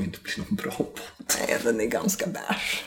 kommer inte bli någon bra podd. Nej, den är ganska bärs.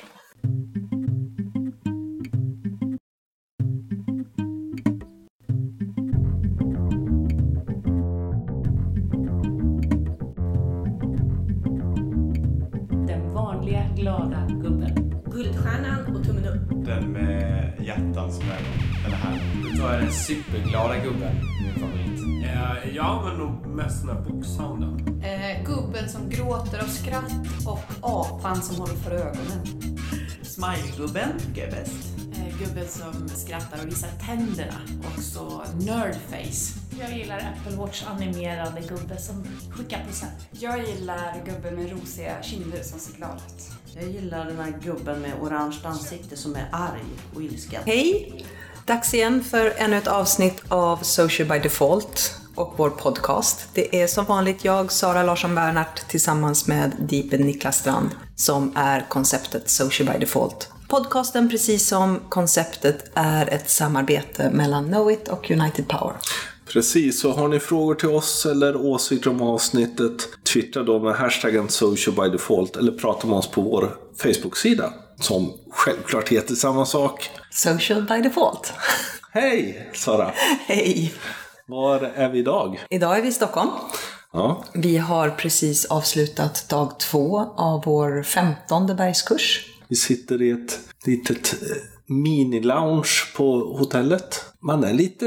Den vanliga glada gubben. Guldstjärnan och tummen upp. Den med hjärtan som är den här. Då jag den superglada gubben, min favorit. Eh, jag använder nog mest den här boksounden. Eh, gubben som gråter av skratt och apan som håller för ögonen. Smilegubben tycker jag är bäst. Eh, gubben som skrattar och visar tänderna. Och så nerdface. Jag gillar Apple Watch animerade gubbe som skickar present. Jag gillar gubben med rosiga kinder som ser glad ut. Jag gillar den här gubben med orange ansikte som är arg och ilsken. Hej! Dags igen för ännu ett avsnitt av Social by Default och vår podcast. Det är som vanligt jag, Sara Larsson Bernhardt, tillsammans med Deepen Niklas Strand som är konceptet Social by Default. Podcasten, precis som konceptet, är ett samarbete mellan Knowit och United Power. Precis, så har ni frågor till oss eller åsikter om avsnittet, twittra då med hashtaggen social by default eller prata med oss på vår Facebook-sida som självklart heter samma sak. Social by Default. Hej Sara! Hej! Var är vi idag? Idag är vi i Stockholm. Ja, Vi har precis avslutat dag två av vår femtonde bergskurs. vi sitter i ett litet eh, mini-lounge på hotellet. Man är lite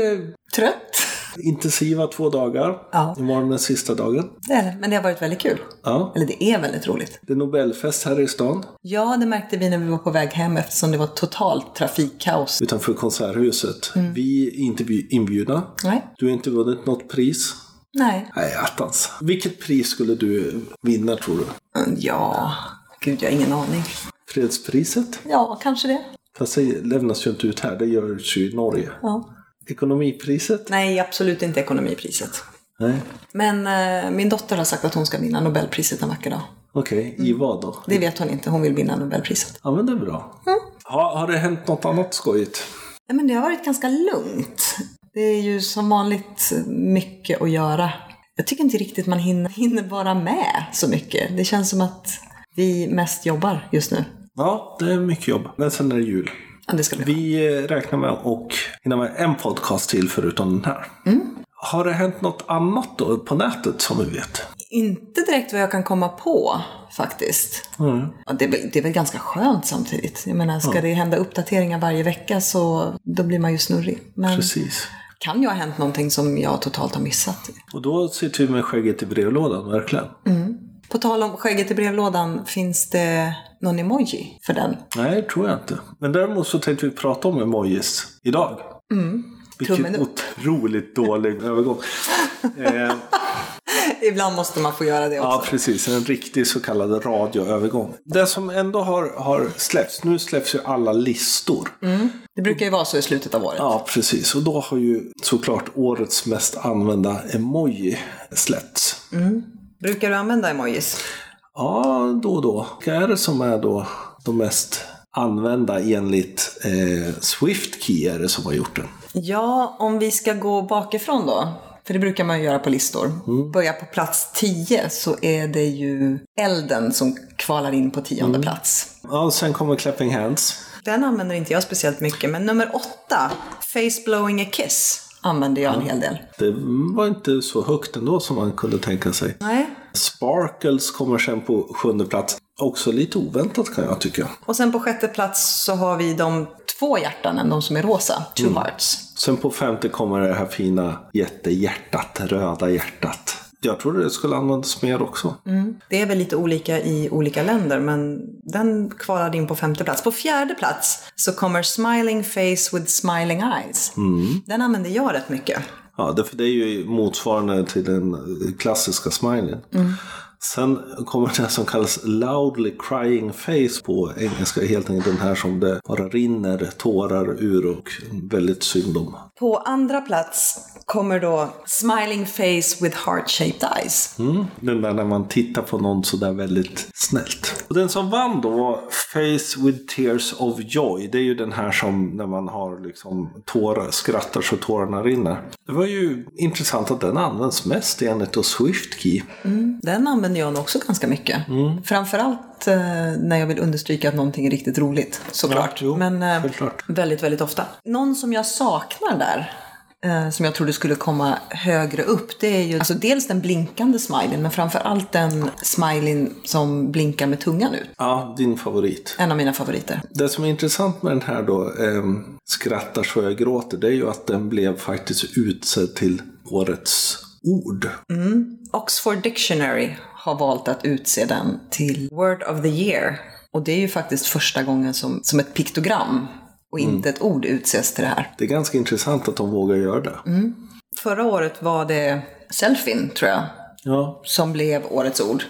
Trött? Intensiva två dagar. Ja. Imorgon är sista dagen. Det är det, men det har varit väldigt kul. Ja. Eller det är väldigt roligt. Det är Nobelfest här i stan Ja, det märkte vi när vi var på väg hem eftersom det var totalt trafikkaos. utanför Konserthuset. Vi är inte inbjudna. Nej. Du har inte vunnit något pris. Nej. Nej, attans. Vilket pris skulle du vinna tror du? Mm, Ja, gud jag har ingen aning. Fredspriset? Ja, kanske det. Fast det lämnas ju inte ut här, det görs ju i Norge. Ja. Ekonomipriset? Nej, absolut inte ekonomipriset. Nej. Men eh, min dotter har sagt att hon ska vinna Nobelpriset en vacker dag. Okej, i vad då? Det vet hon inte, hon vill vinna Nobelpriset. Ja, men det är bra. Har, har det hänt något annat skojigt? Nej, men det har varit ganska lugnt. Det är ju som vanligt mycket att göra. Jag tycker inte riktigt man hinner, hinner vara med så mycket. Det känns som att vi mest jobbar just nu. Ja, det är mycket jobb. Men sen är det jul. Ja, Vi eh, räknar med att hinna med en podcast till förutom den här. Har det hänt något annat då på nätet som vi vet? Inte direkt vad jag kan komma på faktiskt. Ja, det, är väl, det är väl ganska skönt samtidigt. Jag menar, ska det hända uppdateringar varje vecka så då blir man ju snurrig. Men Precis. kan ju ha hänt någonting som jag totalt har missat. Och då sitter vi med skägget i brevlådan, verkligen. På tal om skägget i brevlådan, finns det någon emoji för den? Nej, det tror jag inte. Men däremot så tänkte vi prata om emojis idag. Vilken Tummen upp. otroligt dålig övergång. eh, Ibland måste man få göra det också. ja, precis. En riktig så kallad radioövergång. Det som ändå har, har släppts, nu släpps ju alla listor. Det brukar ju vara så i slutet av året. Ja, precis. Och då har ju såklart årets mest använda emoji släppts. Brukar du använda emojis? Ja, då och då. Vilka är det som är då de mest använda enligt eh, SwiftKey är det som har gjort den? Ja, om vi ska gå bakifrån då. För det brukar man ju göra på listor. Börja på plats 10 så är det ju elden som kvalar in på tionde plats. Ja, och sen kommer Clapping Hands. Den använder inte jag speciellt mycket, men nummer åtta, Face blowing a kiss, använder jag en hel del. Det var inte så högt ändå som man kunde tänka sig. Nej. Sparkles kommer sen på sjunde plats. Också lite oväntat kan jag tycka. Och sen på sjätte plats så har vi de två hjärtan, de som är rosa, two hearts. Sen på femte kommer det här fina jättehjärtat, röda hjärtat. Jag tror det skulle användas mer också. Det är väl lite olika i olika länder, men den kvalade in på femte plats. På fjärde plats så kommer Smiling Face with Smiling Eyes. Den använder jag rätt mycket. Ja, det, är ju motsvarande till den klassiska smileyn. Sen kommer det som kallas loudly crying face på engelska. Helt enkelt den här som det bara rinner tårar ur och väldigt synd om. På andra plats kommer då Smiling Face with Heart-Shaped Eyes. Mm, den där när man tittar på någon sådär väldigt snällt. Och den som vann då var Face with Tears of Joy. Det är ju den här som när man har liksom tårar, skrattar så tårarna rinner. Det var ju intressant att den används mest enligt Swift Key. Den använder jag nog också ganska mycket. Mm. Framförallt eh, när jag vill understryka att någonting är riktigt roligt, såklart. Ja, jo, Men eh, väldigt, väldigt ofta. Någon som jag saknar där, eh, som jag trodde skulle komma högre upp, det är ju alltså dels den blinkande smileyn, men framförallt den smileyn som blinkar med tungan ut. Ja, din favorit. En av mina favoriter. Det som är intressant med den här då, ehm, Skrattar så jag gråter, det är ju att den blev faktiskt utsedd till årets ord. Oxford Dictionary har valt att utse den till Word of the Year. Och det är ju faktiskt första gången som, som ett piktogram och inte ett ord utses till det här. Det är ganska intressant att de vågar göra det. Förra året var det selfien, tror jag, Ja, som blev årets ord.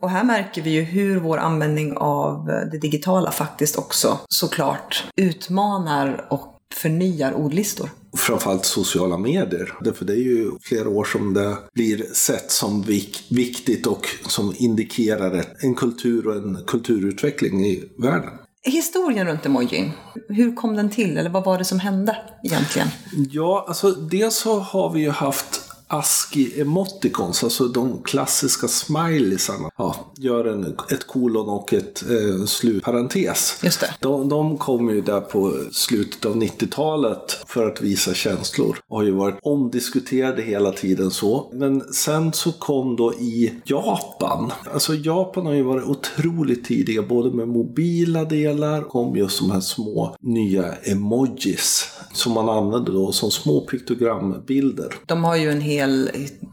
Och här märker vi ju hur vår användning av det digitala faktiskt också såklart utmanar och förnyar ordlistor. framförallt sociala medier. Därför det är ju flera år som det blir sett som vik- viktigt och som indikerar en kultur och en kulturutveckling i världen. Historien runt emojin, hur kom den till? Eller vad var det som hände egentligen? Ja, alltså dels så har vi ju haft ASCII emoticons, alltså de klassiska smileysarna. Ja, gör en, ett kolon och ett eh, slutparentes. Just det. De, de kom ju där på slutet av 90-talet för att visa känslor. Och har ju varit omdiskuterade hela tiden så. Men sen så kom då i Japan. Alltså Japan har ju varit otroligt tidiga både med mobila delar kom just de här små nya emojis. Som man använder då som små piktogrambilder. De har ju en hel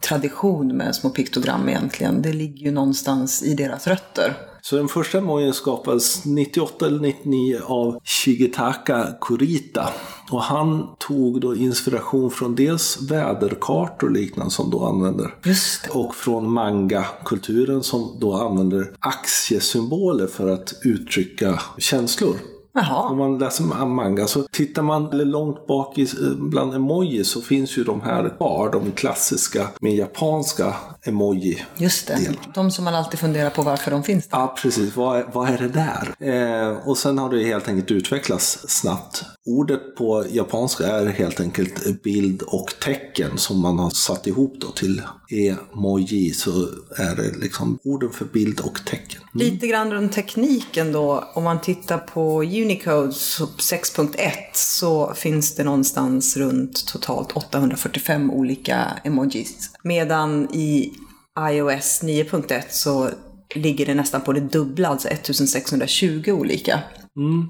tradition med små piktogram egentligen. Det ligger ju någonstans i deras rötter. Så den första emojin skapades 98 eller 99 av Shigetaka Kurita. Och han tog då inspiration från dels väderkartor och liknande som då använder. Just. Och från manga-kulturen som då använder aktiesymboler för att uttrycka känslor. Om Jaha. man läser manga så tittar man långt bak i, bland emojis så finns ju de här kvar, de klassiska med japanska emoji. Just det. Del. De som man alltid funderar på varför de finns där. Ja, precis. Vad är, vad är det där? Eh, och sen har det helt enkelt utvecklats snabbt. Ordet på japanska är helt enkelt bild och tecken som man har satt ihop då till emoji. Så är det liksom orden för bild och tecken. Mm. Lite grann runt tekniken då. Om man tittar på Unicode 6.1 så finns det någonstans runt totalt 845 olika emojis. Medan i iOS 9.1 så ligger det nästan på det dubbla, alltså 1620 olika.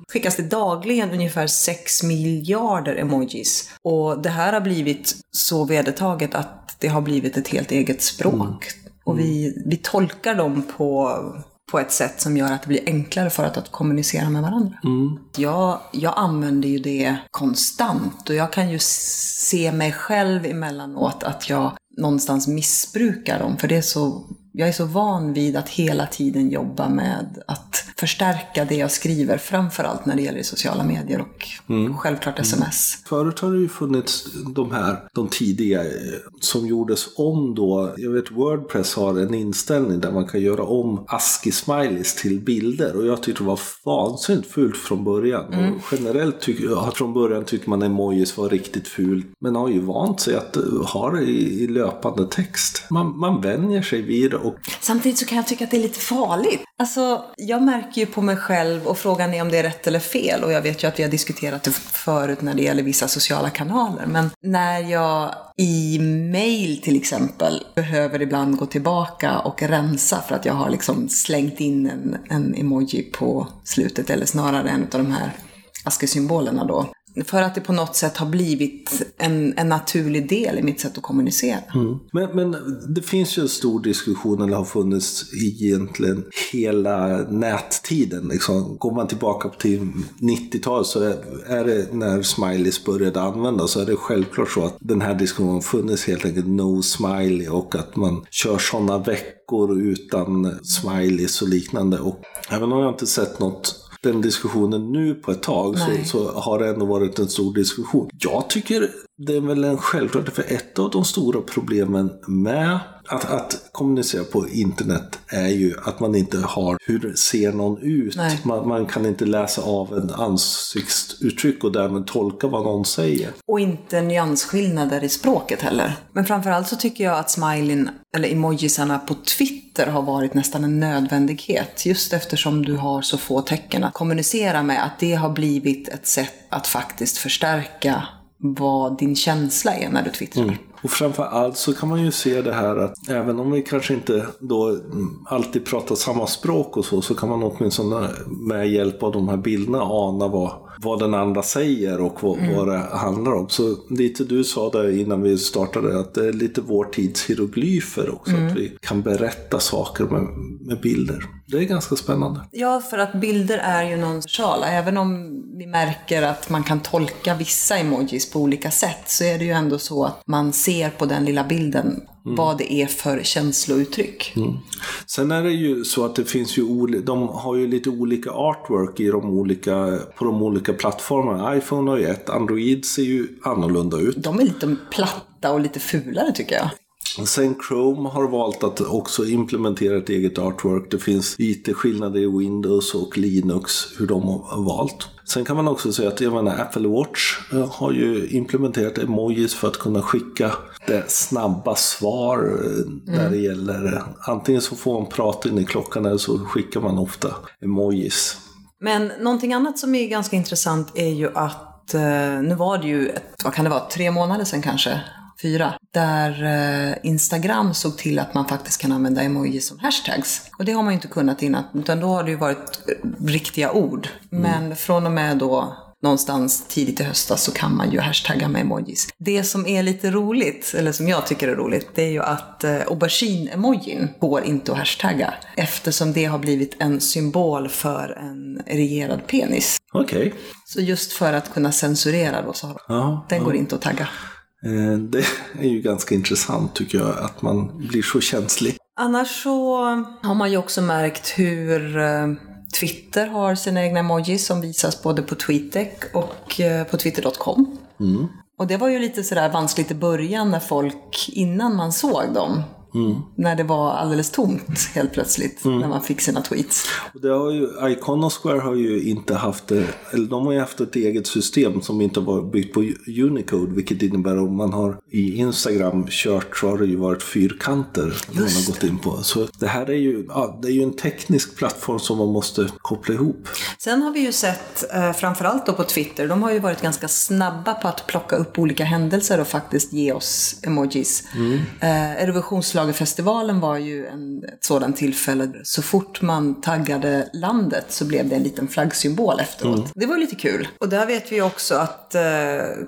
Skickas det dagligen ungefär 6 miljarder emojis. Och det här har blivit så vedertaget att det har blivit ett helt eget språk. Och vi, vi tolkar dem på, på ett sätt som gör att det blir enklare för att, att kommunicera med varandra. Jag, jag använder ju det konstant och jag kan ju se mig själv emellanåt att jag någonstans missbrukar dem. För det är så, jag är så van vid att hela tiden jobba med att förstärka det jag skriver, framförallt när det gäller sociala medier och självklart sms. Förut har det ju funnits de här, de tidiga, eh, som gjordes om då. Jag vet Wordpress har en inställning där man kan göra om ASCII-smileys till bilder. Och jag tyckte det var vansinnigt fult från början. Och generellt tycker jag, från början tyckte man emojis var riktigt fult. Men har ju vant sig att eh, ha det i, i löpande text. Man, man vänjer sig vid det och Samtidigt så kan jag tycka att det är lite farligt. Alltså, jag märker ju på mig själv och frågan är om det är rätt eller fel. Och jag vet ju att vi har diskuterat det förut när det gäller vissa sociala kanaler. Men när jag i mail till exempel behöver ibland gå tillbaka och rensa för att jag har liksom slängt in en, en emoji på slutet. Eller snarare en av de här askesymbolerna då. För att det på något sätt har blivit en, en naturlig del i mitt sätt att kommunicera. Mm. Men, men det finns ju en stor diskussion, eller har funnits egentligen hela nättiden. Liksom. Går man tillbaka till 90-talet så är, är det när smileys började användas så är det självklart så att den här diskussionen har funnits helt enkelt no smiley och att man kör sådana veckor utan smileys och liknande. Och även om jag inte sett något den diskussionen nu på ett tag så, så har det ändå varit en stor diskussion. Jag tycker det är väl en självklart, för ett av de stora problemen med att, att kommunicera på internet är ju att man inte har hur ser någon ut. Man, man kan inte läsa av en ansiktsuttryck och därmed tolka vad någon säger. Och inte nyansskillnader i språket heller. Men framförallt så tycker jag att smileyn, eller emojisarna på Twitter har varit nästan en nödvändighet. Just eftersom du har så få tecken att kommunicera med. Att det har blivit ett sätt att faktiskt förstärka vad din känsla är när du twittrar. Och framför allt så kan man ju se det här att även om vi kanske inte då mm, alltid pratar samma språk och så, så kan man åtminstone med hjälp av de här bilderna ana vad, vad den andra säger och vad, vad det handlar om. Så lite du sa där innan vi startade att det är lite vår tids hieroglyfer också, att vi kan berätta saker med, med bilder. Det är ganska spännande. Ja, för att bilder är ju någon skala. Även om vi märker att man kan tolka vissa emojis på olika sätt så är det ju ändå så att man ser på den lilla bilden vad det är för känslouttryck. Sen är det ju så att det finns ju de har ju lite olika artwork i de olika, på de olika plattformarna. iPhone har ju ett, Android ser ju annorlunda ut. De är lite platta och lite fulare tycker jag. Sen Chrome har valt att också implementera ett eget artwork. Det finns lite skillnader i Windows och Linux hur de har valt. Sen kan man också säga att jag menar, Apple Watch eh, har ju implementerat emojis för att kunna skicka det snabba svar eh, när det gäller eh, antingen så får man prata in i klockan eller så skickar man ofta emojis. Men någonting annat som är ganska intressant är ju att nu var det ju, ett, vad kan det vara, tre månader sedan kanske? Fyra. Där eh, Instagram såg till att man faktiskt kan använda emojis som hashtags. Och det har man ju inte kunnat innan, utan då har det ju varit eh, riktiga ord. Men från och med då någonstans tidigt i höstas så kan man ju hashtagga med emojis. Det som är lite roligt, eller som jag tycker är roligt, det är ju att eh, aubergine-emojin går inte att hashtagga. Eftersom det har blivit en symbol för en erigerad penis. Okej. Så just för att kunna censurera då så har Ja, den går inte att tagga. Eh, Det är ju ganska intressant tycker jag att man blir så känslig. Annars så har man ju också märkt hur eh, Twitter har sina egna emojis som visas både på TweetDeck och eh, på twitter.com. Och det var ju lite sådär vanskligt i början när folk, innan man såg dem, när det var alldeles tomt helt plötsligt, när man fick sina tweets. Och Det har ju, Iconosquare har ju inte haft det, eller de har ju haft ett eget system som inte var byggt på Unicode, vilket innebär om man har i Instagram kört så har det ju varit fyrkanter man har gått in på. Så det här är ju, ja, det är ju en teknisk plattform som man måste koppla ihop. Sen har vi ju sett, eh, framförallt då på Twitter, de har ju varit ganska snabba på att plocka upp olika händelser och faktiskt ge oss emojis. Eh, Eurovisionsschlagerfestivalen var ju en, ett sådant tillfälle. Så fort man taggade landet så blev det en liten flaggsymbol efteråt. Det var lite kul. Och där vet vi också att eh,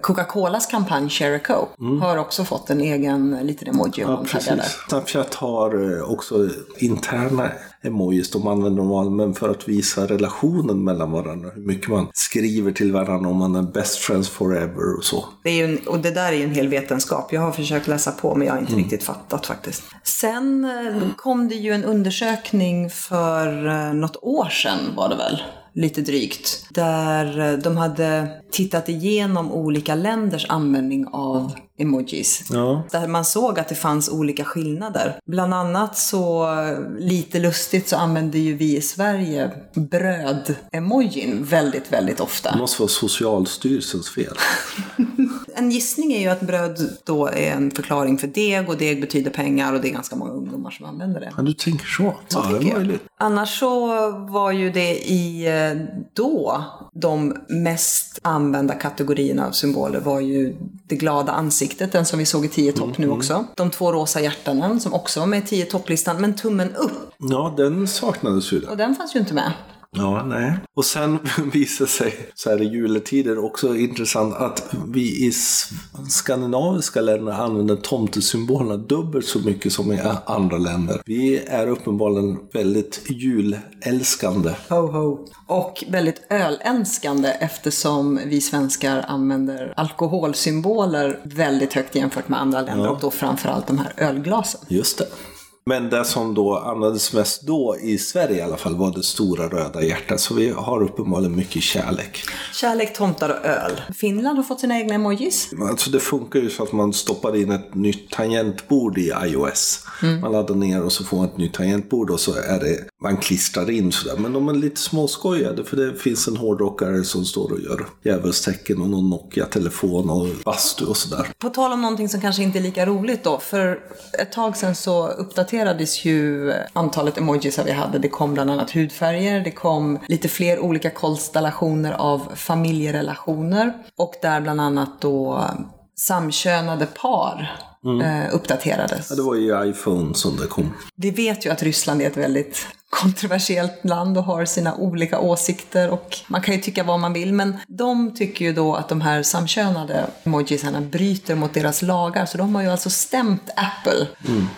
Coca-Colas kampanj Share a Coke har också fått en egen liten emoji om Ja, man taggar där. precis. Snapchat har eh, också interna emojis de använder normalt, men för att visa relationen mellan varandra. Hur mycket man skriver till varandra om man är best friends forever och så. Det är en, och det där är ju en hel vetenskap. Jag har försökt läsa på men jag har inte riktigt fattat faktiskt. Sen eh, kom det ju en undersökning för eh, något år sedan var det väl. Lite drygt. Där eh, de hade tittat igenom olika länders användning av emojis. Ja. Där man såg att det fanns olika skillnader. Bland annat så, lite lustigt, så använder ju vi i Sverige bröd-emojin väldigt, väldigt ofta. Det måste vara Socialstyrelsens fel. En gissning är ju att bröd då är en förklaring för deg och deg betyder pengar och det är ganska många ungdomar som använder det. Ja, du tänker så? Så ja, det är möjligt. Annars så var ju det i eh, då de mest använda kategorierna av symboler var ju det glada ansiktet, den som vi såg i 10 topp nu också. De två rosa hjärtanen som också var med i 10 topplistan, men tummen upp, Ja, den saknades ju där. och den fanns ju inte med. Ja, nej. Och sen visar sig, så här i juletider, också intressant att vi i skandinaviska länder använder tomtesymbolerna dubbelt så mycket som i andra länder. Vi är uppenbarligen väldigt julälskande. Ho, ho. Och väldigt ölälskande eftersom vi svenskar använder alkoholsymboler väldigt högt jämfört med andra länder och då framförallt de här ölglasen. Just det. Men det som då användes mest då, i Sverige i alla fall, var det stora röda hjärtat. Så vi har uppenbarligen mycket kärlek. Kärlek, tomtar och öl. Finland har fått sina egna emojis. Alltså det funkar ju så att man stoppar in ett nytt tangentbord i iOS. Man laddar ner och så får man ett nytt tangentbord och så är det, man klistrar in sådär. Men de är lite småskojade för det finns en hårdrockare som står och gör djävulstecken och någon Nokia-telefon och bastu och sådär. På tal om någonting som kanske inte är lika roligt då. För ett tag sedan så uppdaterades ju antalet emojis vi hade. Det kom bland annat hudfärger, det kom lite fler olika konstellationer av familjerelationer. Och där bland annat då samkönade par eh, uppdaterades. Ja, det var ju iPhone som det kom. Vi vet ju att Ryssland är ett väldigt kontroversiellt land och har sina olika åsikter och man kan ju tycka vad man vill men de tycker ju då att de här samkönade emojisarna bryter mot deras lagar så de har ju alltså stämt Apple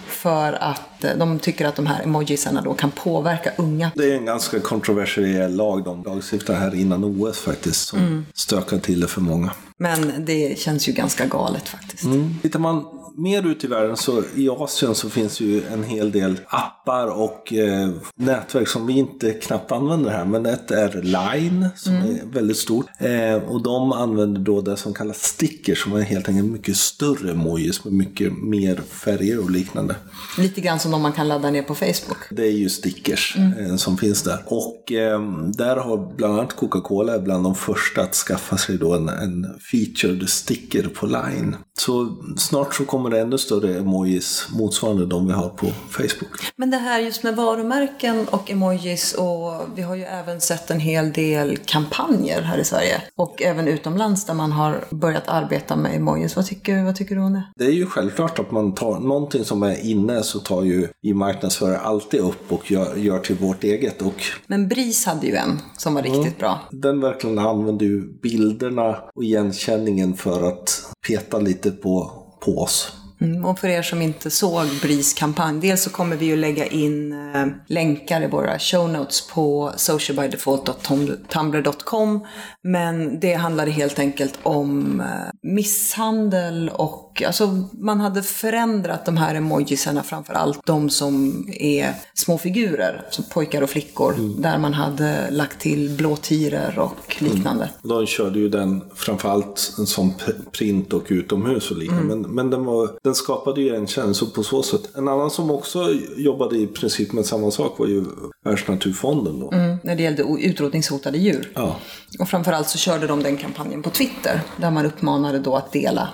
för att eh, de tycker att de här emojisarna då kan påverka unga. Det är en ganska kontroversiell lag de lagstiftar här innan OS faktiskt. Som stökar till det för många. Men det känns ju ganska galet faktiskt. Tittar man mer ut i världen så i Asien så finns ju en hel del appar och eh, nätverk som vi inte knappt använder här. Men ett är Line som är väldigt stort. Eh, och de använder då det som kallas stickers som är helt enkelt mycket större emojis med mycket mer färger och liknande. Lite grann som de man kan ladda ner på Facebook. Det är ju stickers eh, som finns där. Och eh, där har bland annat Coca-Cola bland de första att skaffa sig då en, en featured sticker på Line. Så snart så kommer det ännu större emojis motsvarande de vi har på Facebook. Men det här just med varumärken och emojis och vi har ju även sett en hel del kampanjer här i Sverige och även utomlands där man har börjat arbeta med emojis. Vad tycker, vad tycker du om det? Det är ju självklart att man tar någonting som är inne så tar ju vi marknadsförare alltid upp och gör, gör till vårt eget. Och Men BRIS hade ju en som var riktigt bra. den verkligen använder ju bilderna och igenkänningen för att peta lite på, på oss. Mm, och för er som inte såg BRIS kampanj, dels så kommer vi ju lägga in eh, länkar i våra show notes på socialbydefault.tumblr.com. Men det handlade helt enkelt om eh, misshandel och alltså man hade förändrat de här emojisarna, framför allt de som är små figurer, som pojkar och flickor, där man hade lagt till blåtiror och liknande. De körde ju den framförallt som pr- print och utomhus och liknande. Men, men den, var, den skapade ju en känsla på så sätt. En annan som också jobbade i princip med samma sak var ju Världsnaturfonden då. Mm, när det gällde utrotningshotade djur. Ja. Och framförallt så körde de den kampanjen på Twitter där man uppmanade då att dela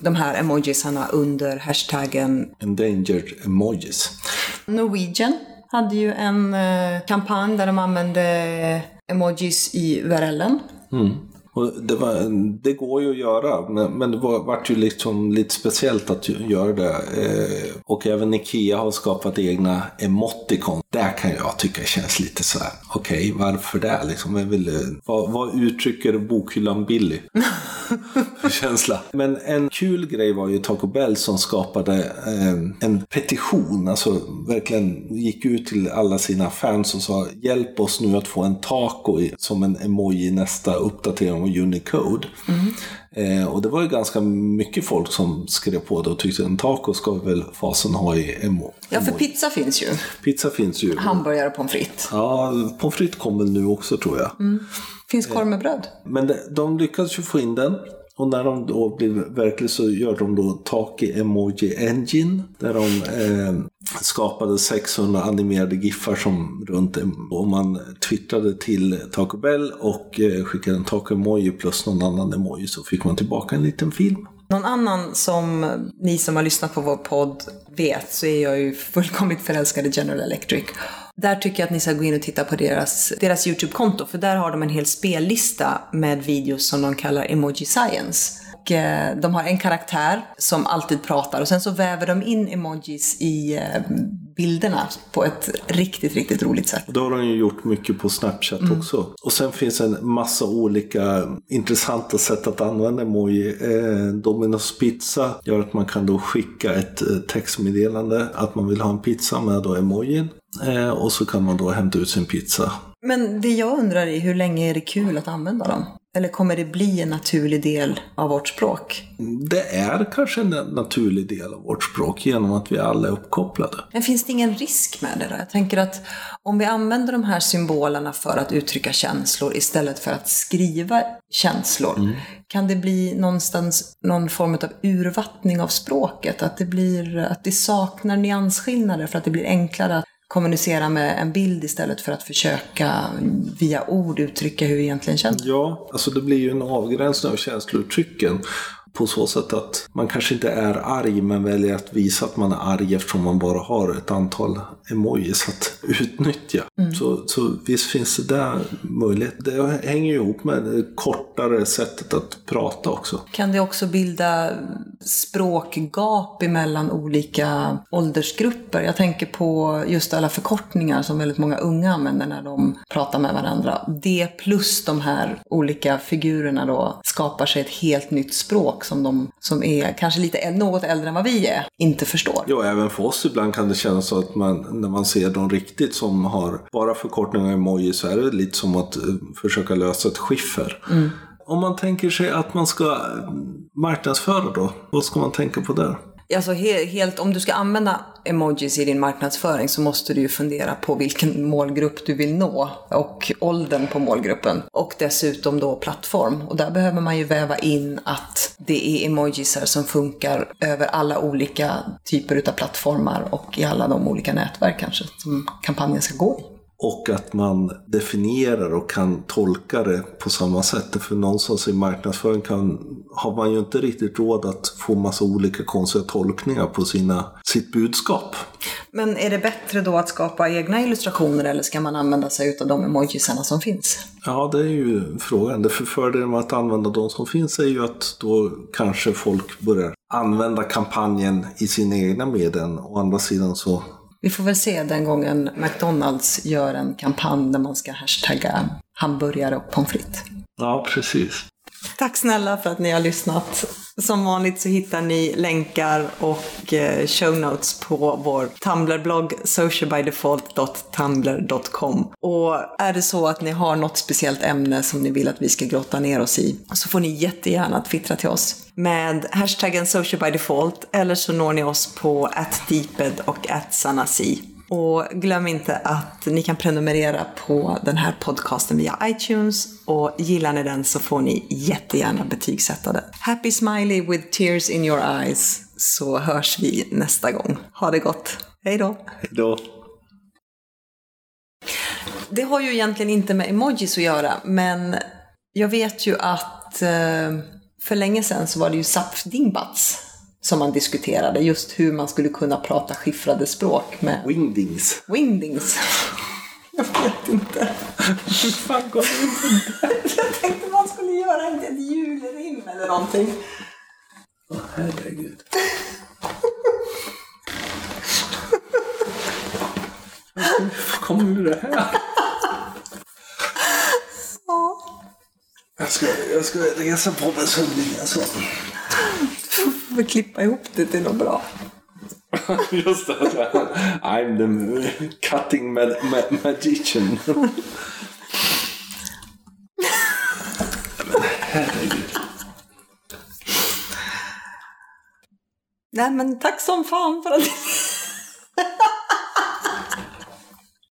de här emojisarna under hashtaggen Endangered emojis. Norwegian hade ju en eh, kampanj där de använde emojis i URLen. Och det, var, det går ju att göra, men, men det var, vart ju liksom lite speciellt att göra det. Eh, och även Ikea har skapat egna emoticon. Där kan jag tycka känns lite så här. okej, varför det? Liksom, vill, eh, vad, vad uttrycker bokhyllan Billy? Känsla. Men en kul grej var ju Taco Bell som skapade eh, en petition. Alltså verkligen gick ut till alla sina fans och sa hjälp oss nu att få en taco som en emoji i nästa uppdatering av Unicode. Eh, och det var ju ganska mycket folk som skrev på det och tyckte en taco ska väl fasen ha i emo. Ja, för pizza finns ju. Pizza finns ju. Hamburgare och pommes frites. Ja, pommes frites kommer nu också tror jag. Finns korv med bröd. Men de, de lyckades ju få in den. Och när de då blir verkliga så gör de då Taki Emoji Engine. Där de eh, skapade 600 animerade giffar som runt och man twittrade till Taco Bell och eh, skickade en Taco Emoji plus någon annan emoji så fick man tillbaka en liten film. Någon annan som ni som har lyssnat på vår podd vet så är jag ju fullkomligt förälskad i General Electric. Där tycker jag att ni ska gå in och titta på deras, deras YouTube-konto för där har de en hel spellista med videos som de kallar Emoji Science. Och, eh, de har en karaktär som alltid pratar och sen så väver de in emojis i eh, bilderna på ett riktigt, riktigt roligt sätt. Det har de ju gjort mycket på Snapchat också. Och sen finns en massa olika intressanta sätt att använda emoji. Eh, Domino's pizza gör att man kan då skicka ett textmeddelande att man vill ha en pizza med då emojin. Eh, och så kan man då hämta ut sin pizza. Men det jag undrar är hur länge är det kul att använda dem? Eller kommer det bli en naturlig del av vårt språk? Det är kanske en naturlig del av vårt språk genom att vi alla är uppkopplade. Men finns det ingen risk med det då? Jag tänker att om vi använder de här symbolerna för att uttrycka känslor istället för att skriva känslor, kan det bli någonstans någon form av urvattning av språket? Att det, blir, att det saknar nyansskillnader för att det blir enklare att kommunicera med en bild istället för att försöka via ord uttrycka hur vi egentligen känner? Ja, alltså det blir ju en avgränsning av känslouttrycken på så sätt att man kanske inte är arg men väljer att visa att man är arg eftersom man bara har ett antal emojis att utnyttja. Så, så visst finns det där möjlighet. Det hänger ju ihop med det kortare sättet att prata också. Kan det också bilda språkgap emellan olika åldersgrupper? Jag tänker på just alla förkortningar som väldigt många unga använder när de pratar med varandra. Det plus de här olika figurerna då skapar sig ett helt nytt språk som de som är kanske lite något äldre än vad vi är inte förstår. Ja, även för oss ibland kan det kännas så att man, när man ser dem riktigt som har bara förkortningar och emoji så är det lite som att eh, försöka lösa ett skiffer. Om man tänker sig att man ska eh, marknadsföra då, vad ska man tänka på där? Alltså he- helt, om du ska använda emojis i din marknadsföring så måste du ju fundera på vilken målgrupp du vill nå och åldern på målgruppen. Och dessutom då plattform. Och där behöver man ju väva in att det är emojisar som funkar över alla olika typer utav plattformar och i alla de olika nätverk kanske som kampanjen ska gå i. Och att man definierar och kan tolka det på samma sätt. För någonstans i marknadsföring kan, har man ju inte riktigt råd att få massa olika konstiga tolkningar på sina, sitt budskap. Men är det bättre då att skapa egna illustrationer eller ska man använda sig av de emojisarna som finns? Ja, det är ju frågan. Det för fördelen med att använda de som finns är ju att då kanske folk börjar använda kampanjen i sina egna medel. Å andra sidan så Vi får väl se den gången McDonalds gör en kampanj där man ska hashtagga hamburgare och pommes frites. Ja, precis. Tack snälla för att ni har lyssnat. Som vanligt så hittar ni länkar och eh, show notes på vår Tumblr-blogg socialbydefault.tumblr.com. Och är det så att ni har något speciellt ämne som ni vill att vi ska grotta ner oss i så får ni jättegärna twittra till oss med hashtaggen socialbydefault eller så når ni oss på atdeeped och atsanasi. Och glöm inte att ni kan prenumerera på den här podcasten via iTunes och gillar ni den så får ni jättegärna betygsätta den. Happy smiley with tears in your eyes så hörs vi nästa gång. Ha det gott. Hej då! Hej då. Det har ju egentligen inte med emojis att göra, men jag vet ju att eh, för länge sedan så var det ju Zapfdingbats som man diskuterade, just hur man skulle kunna prata skiffrade språk med Wingdings. wingdings. Jag vet inte. Hur fan går det inte? Jag tänkte man skulle göra ett julrim eller någonting. Herregud. Var kommer det här? Jag ska, jag ska resa på mig så blir jag så. Får vi klippa ihop det till något bra. Just det. I'm the cutting ma- ma- magician. Herregud. Nej men tack som fan för att